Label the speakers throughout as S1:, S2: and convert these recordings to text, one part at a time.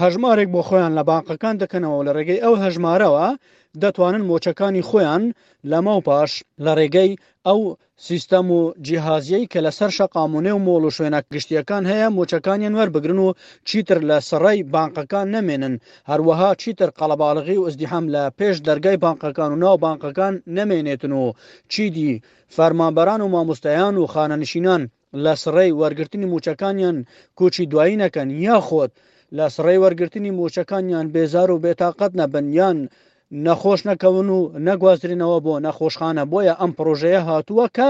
S1: هەژمارێک بۆ خۆیان لە بانقەکان دەکەنەوە و لە ڕێگەی ئەو هەژمارەوە دەتوانن مۆچەکانی خۆیان لەمەو پاش لە ڕێگەی ئەو سیستەم و جیهازیەی کە لەسەر شەقام و نێو مۆڵ و شوێنە گشتیەکان هەیە مۆچەکانیان وەربگرن و چیتر لە سڕەی بانقەکان نەمێنن هەروەها چیتر قەڵەباڵغی و ئزدیحام لە پێش دەرگای بانقەکان و ناو بانقەکان نەمێنێتن و چیدی فەرمانبەران و مامۆستایان و خانەنشینان لە سڕەی وەرگرتنی مووچەکانیان کوچی دوایی نەکەن یاخۆد لە سڕەی وەرگرتنی مووچەکانیان بێزار و بێتاقەت نەبن یان نەخۆش نەکەون و نەگوازرێنەوە بۆ نەخۆشخانە بۆیە ئەم پرۆژەیە هاتووە کە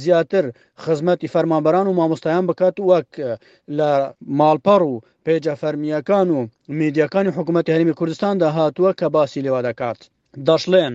S1: زیاتر خزمەتی فەرمانبەران و مامۆستایان بکات وەک لە ماڵپەڕ و پێجە فەرمیەکان و میدیەکانی حکوومەت هەرمی کوردستاندا هاتووە کە باسی لێوا دەکات دەشڵێن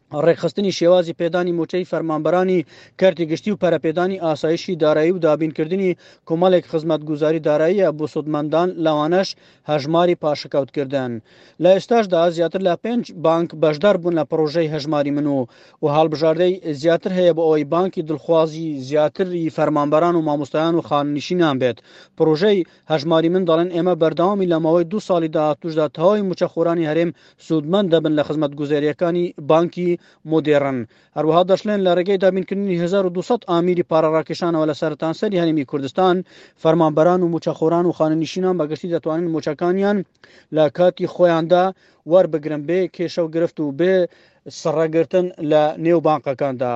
S1: ڕێکخستنی شێوازی پێدانی مووچەی فەرمانبەرانی کەرتی گشتی و پەرەپێدانی ئاسایشی دارایی و دابینکردنی کۆمەڵێک خزمەتگوزاری داراییە بۆ سوودمەندان لەوانەش هەژماری پاشەکەوتکردن لە ئێستاشدا زیاتر لە پێنج بانک بەشدار بوون لە پڕۆژەی هەژماری من و و هەڵبژاردەی زیاتر هەیە بۆ ئەوەی بانکی دڵخوازی زیاتری فەرمانبەران و مامۆستایان و خانەنشینان بێت پڕۆژەی هەژماری من دەڵێن ئێمە بەردەوامی لەمەوەی دوو ساڵی داهاتوشدا تەواوی موچەخۆرانی هەرێم سوودمەند دەبن لە خزمەتگوزارییەکانی بانکی مۆدێڕن. هەروەها دەشڵێن لە ڕێگەی دابینکردنی هەزار و دوو سەد ئامێری پارەڕاکێشانەوە لە سەرتانسەری هەرێمی کوردستان، فەرمانبەران و مووچەخۆران و خانەنیشینان بەگشتی دەتوانن مووچەکانیان لە کاتی خۆیاندا وەربگرن بێ کێشە و گرفت و بێ سڕەگرتن لە نێو بانقەکاندا.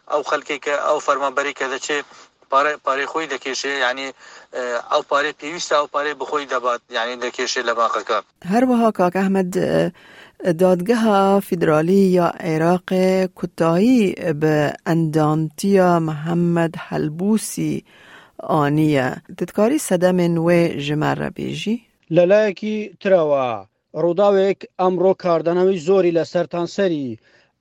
S2: ئەو خەلکەی کە ئەو فەرمانبەرەی کە دەچێ پارە پارەی خۆی دەکێشێ یەعنی ئەو پارەی پێویستە ئەو پارەی بخۆی دەبات یەعنی دەکێشێ لە باقەکە.
S3: هەروەها کاک ئەحمەد دادگەها فیدرالی یا عێراق کوتایی بە ئەندامتیا محەمەد حەلبوسی ئانیە، تدکاری سەدەمێن وێ ژمارە بێژی؟
S1: لەلایەکی ترەوە، ڕووداوێک ئەمڕۆ کاردانەوەی زۆری لە سەرتانسەری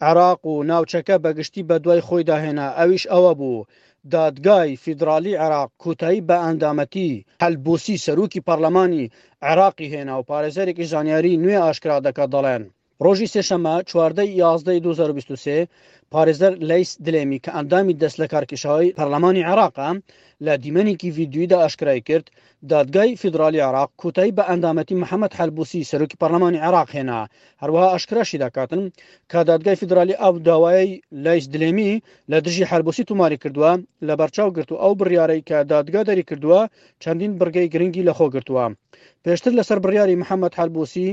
S1: عێراق و ناوچەکە بە گشتی بەدوای خۆیدا هێنا، ئەویش ئەوە بوو دادگای فیدراڵی عێراق کوتایی بە ئەندامەتی حەلبووسی سەرۆکی پەڕلەمانی عێراقی هێنا و پارێزەرێکیش زانیاریی نوێ ئاشکرا دەکات دەڵێن، ڕۆژی سێشەممە چواردە ی یازدە ی دوو هەزار و بیست و سێ پارێزەر لەیس دلێمی کە ئەندامی دەستلەکارکێشاوەی پەڕلەمانی عێراقە لە دیمەنێکی ڤیدیۆییدا ئاشکرای کرد، دادگای فیدراڵی عێراق کۆتایی بە ئەندامەتی محەمەد حەلبوسی سەرۆکی پەرلەمانی عێراق هێنا، هەروەها ئاشکراشی دەکات کە دادگای فیدراڵی ئەو داوایەی لەیس دلێمی لە دژی حەلبوسی توماری کردووە لەبەرچاو گرت و ئەو بڕیارەی کە دادگا دەریکردووە چەندین بڕگەی گرنگی لەخۆگرتووە پێشتر لەسەر بڕیاری محەمەد حەلبوسی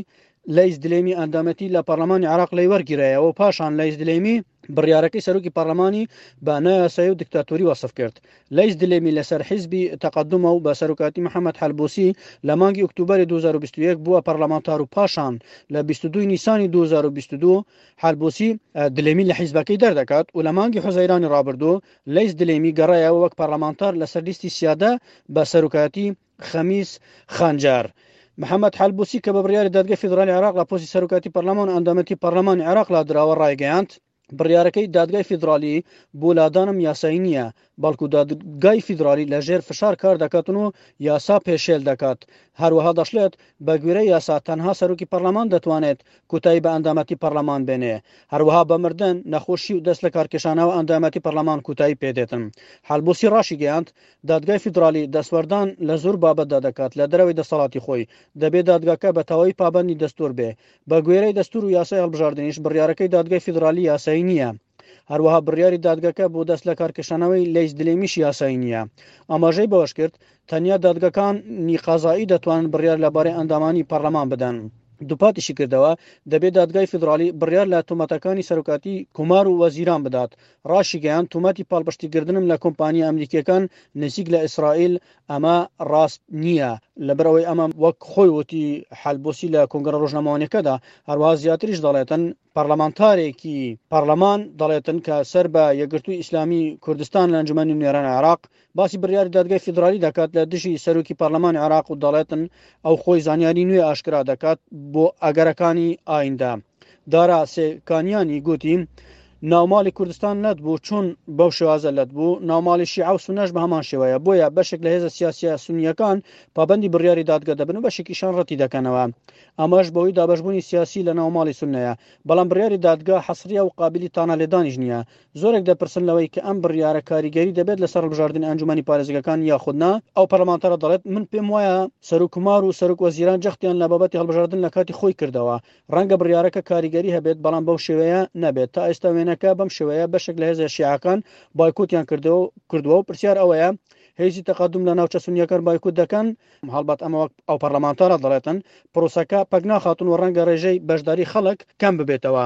S1: لەیس دلێمی ئەندامێتی لە پەرلەمانی عێراق لێی وەرگیرایەوە و پاشان لەیس دلێمی بڕیارەکەی سەرۆکی پەرلەمانی بە نایاسایی و دیکتاتۆری وەسف کرد لەیس دلێمی لەسەر حیزبی تەقەدومە و بە سەرۆکاتی محەممەد حەلبوسی لە مانگی ئۆکتوبەری 2021 بووە پەرلەمانتار و پاشان لە 22 نیسانی 2022 حەلبوسی دلێمی لە حیزبەکەی دەردەکات و لە مانگی حوزەیرانی ڕابردوو لەیس دلێمی گەڕایەوە وەک پەرلەمانتار لەسەر لیستی سیادە بە سەرۆکایەتی خەمیس خانجار محەمەد حەلبوسی کە بە بڕیاری دادگەی فیدرالی عێراق لە پۆستی سەرۆکایەتی پەرلەمان و ئەندامێتی پەرلەمانی عێراق لادراوە ڕایگەیاند، بڕیارەکەی دادگای فیدرالی بۆ لادانم یاسایی نییە، بەڵکو دادگای فیدرالی لەژێر فشار کار دەکاتن و یاسا پێشێل دەکات. هەروەها دەشڵێت، بەگوێرەی یاسا تەنها سەرۆکی پەرلەمان دەتوانێت کۆتایی بە ئەندامێتی پەرلەمان بێنێ. هەروەها بە مردن، نەخۆشی و دەستلەکارکێشانەوە ئەندامێتی پەرلەمان کۆتایی پێدێتن. حەلبوسی ڕاشیگەیاند، دادگای فیدرالی دەستوەردان لە زۆر بابەتدا دەکات لە دەرەوەی دەسەڵاتی خۆی، دەبێ دادگاکە بە تەواوی پابەندی دەستوور بێ، بە گوێرەی دەستوور و یاسای هەڵبژاردنیش بڕیارەکەی دادگای فیدرالی یاسایی نییە. هەروەها بڕیاری دادگاکە بۆ دەست لەکارکشانەوەی لەیس دلیمیش یاسایی نییە. ئاماژەی بەوەشکرد، تەنیا دادگاکان نی قەزایی دەتوانن بڕیار لەبارەی ئەندامانی پەڕلەمان بدەن. دووپاتیشیکردەوە، دەبێ دادگای فیدرالی بڕیار لە تۆمەتەکانی سەرۆکایەتی کۆمار و وەزیران بدات، ڕاشیگەیاند تۆمەتی پاڵپشتیکردنم لە کۆمپانیا ئەمریکییەکان نزیک لە ئیسرائیل ئەمە ڕاست نییە، لەبەرئەوەی ئەمە وەک خۆی وتی حەلبوسی لە کۆنگرە ڕۆژنامەوانییەکەدا، هەروەها زیاتریش دەڵێتن پەڕلەمانتارێکی پەڕلەمان دەڵێتن کە سەر بە یەکگرتووی ئیسلامی کوردستان لە ئەنجومەنی نوێنەرانی عێراق باسی بڕیاری دادگای فیدرالی دەکات لە دژی سەرۆکی پەرلەمانی عێراق و دەڵێتن ئەو خۆی زانیاری نوێ ئاشکرا دەکات بۆ ئەگەرەکانی ئایندە. دارا سێکانیانی گوتی، ناوماڵی کوردستان لەت بوو چۆن بەو شێوازە لەت بوو ناوماڵی شیعە و سونەش بە هەمان شێوەیە بۆیە بەشێک لە هێزە سیاسیە سونیەکان پابەندی بڕیاری دادگە دەبن و بەشێکیشان ڕەتی دەکەنەوە ئەمەش بەوەی دابەشبوونی سیاسی لە ناوماڵی سونەیە بەڵام بڕیاری دادگا حەسریە و قابلی تانەلێدانیش نییە زۆرێک دەپرسن لەوەی کە ئەم بڕیارە کاریگەری دەبێت لەسەر هەڵبژاردنی ئەنجومەنی پارێزگەکان یاخود نا، ئەو پەرلەمانتارە دەڵێت، من پێم وایە سەرکومار و سەرۆک وەزیران جەختیان لە بابەتی هەڵبژاردن لە کاتی خۆی کردەوە، ڕەنگە بڕیارەکە کاریگەری هەبێت بەڵام بەو شێوەیە نەبێت، تا ئێستا وێنەکە بەم شێوەیە بەشێک لە هێزە شیعەکان بایکۆتیان کردووە و پرسیار ئەوەیە هێزی تەقەدوم لە ناوچە سونییەکان بایکۆت دەکەن؟ هەڵبەت ئەمە وەک ئەو پەرلەمانتارە دەڵێتن پرۆسەکە پەک ناخاتن و ڕەنگە ڕێژەی بەشداری خەڵک کەم ببێتەوە.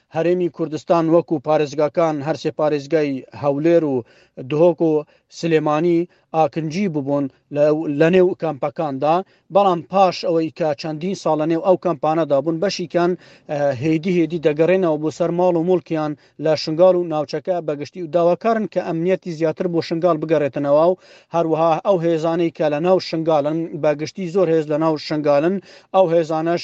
S1: هەرێمی کوردستان وەکو پارێزگاکان هەرسێ پارێزگای هەولێر و دهۆک و سلێمانی ئاکنجی ببوون لەنێو کەمپەکاندا بەڵام پاش ئەوەی کە چەندین ساڵ لەنێو ئەو کەمپانەدا بوون بەشیکان هێدی هێدی دەگەڕێنەوە بۆ سەر ماڵ و مڵکیان لە شنگال و ناوچەکە بەگشتی و داواکارن کە ئەمنیەتی زیاتر بۆ شنگال بگەڕێتنەوە و هەروەها ئەو هێزانەی کە لە ناو شنگالن بەگشتی زۆر هێز لە ناو شنگالن ئەو هێزانەش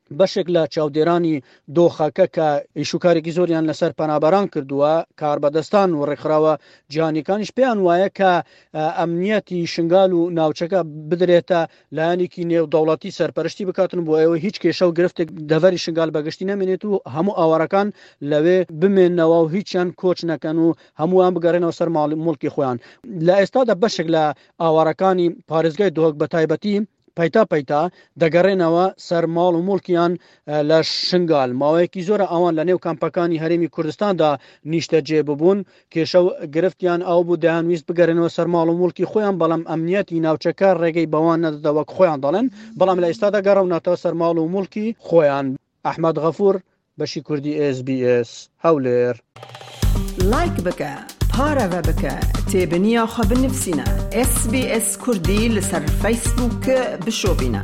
S1: بەشێک لە چاودێرانی دۆخەکە کە ئیش و کارێکی زۆریان لەسەر پەنابەران کردووە، کاربەدەستان و ڕێکخراوە جیهانیەکانیش پێیان وایە کە ئەمنیەتی شنگال و ناوچەکە بدرێتە لایەنێکی نێودەوڵەتی سەرپەرشتی بکاتن بۆ ئەوەی هیچ کێشە و گرفتێک دەڤەری شنگال بەگشتی نەمێنێت و هەموو ئاوارەکان لەوێ بمێنەوە و هیچیان کۆچ نەکەن و هەمووان بگەڕێنەوە سەر ماڵ مڵکی خۆیان لە ئێستادا بەشێک لە ئاوارەکانی پارێزگای دهۆک بەتایبەتی پەیتا پەیتا دەگەڕێنەوە سەر ماڵ و مڵکیان لە شنگال ماوەیەکی زۆرە ئەوان لە نێو کەمپەکانی هەرێمی کوردستاندا نیشتەجێ ببوون کێشە و گرفتیان ئەو بوو دەیان ویست بگەرێنەوە سەر ماڵ و مڵکی خۆیان بەڵام ئەمنیەتی ناوچەکە ڕێگەی بەوان نەدەدەوەک خۆیان دەڵێن بەڵام لە ئێستادا گەڕەونەتەوە سەر ماڵ و مڵکی خۆیان ئەحمەد غەفور بەشی کوردی ئێس بی ئێس هەولێر.
S4: لایک بکە پارەڤە بکە تێبنیا خو بنڤسینە ئێس بی ئێس کوردی لەسەر فەیسبووک بشۆڤینە.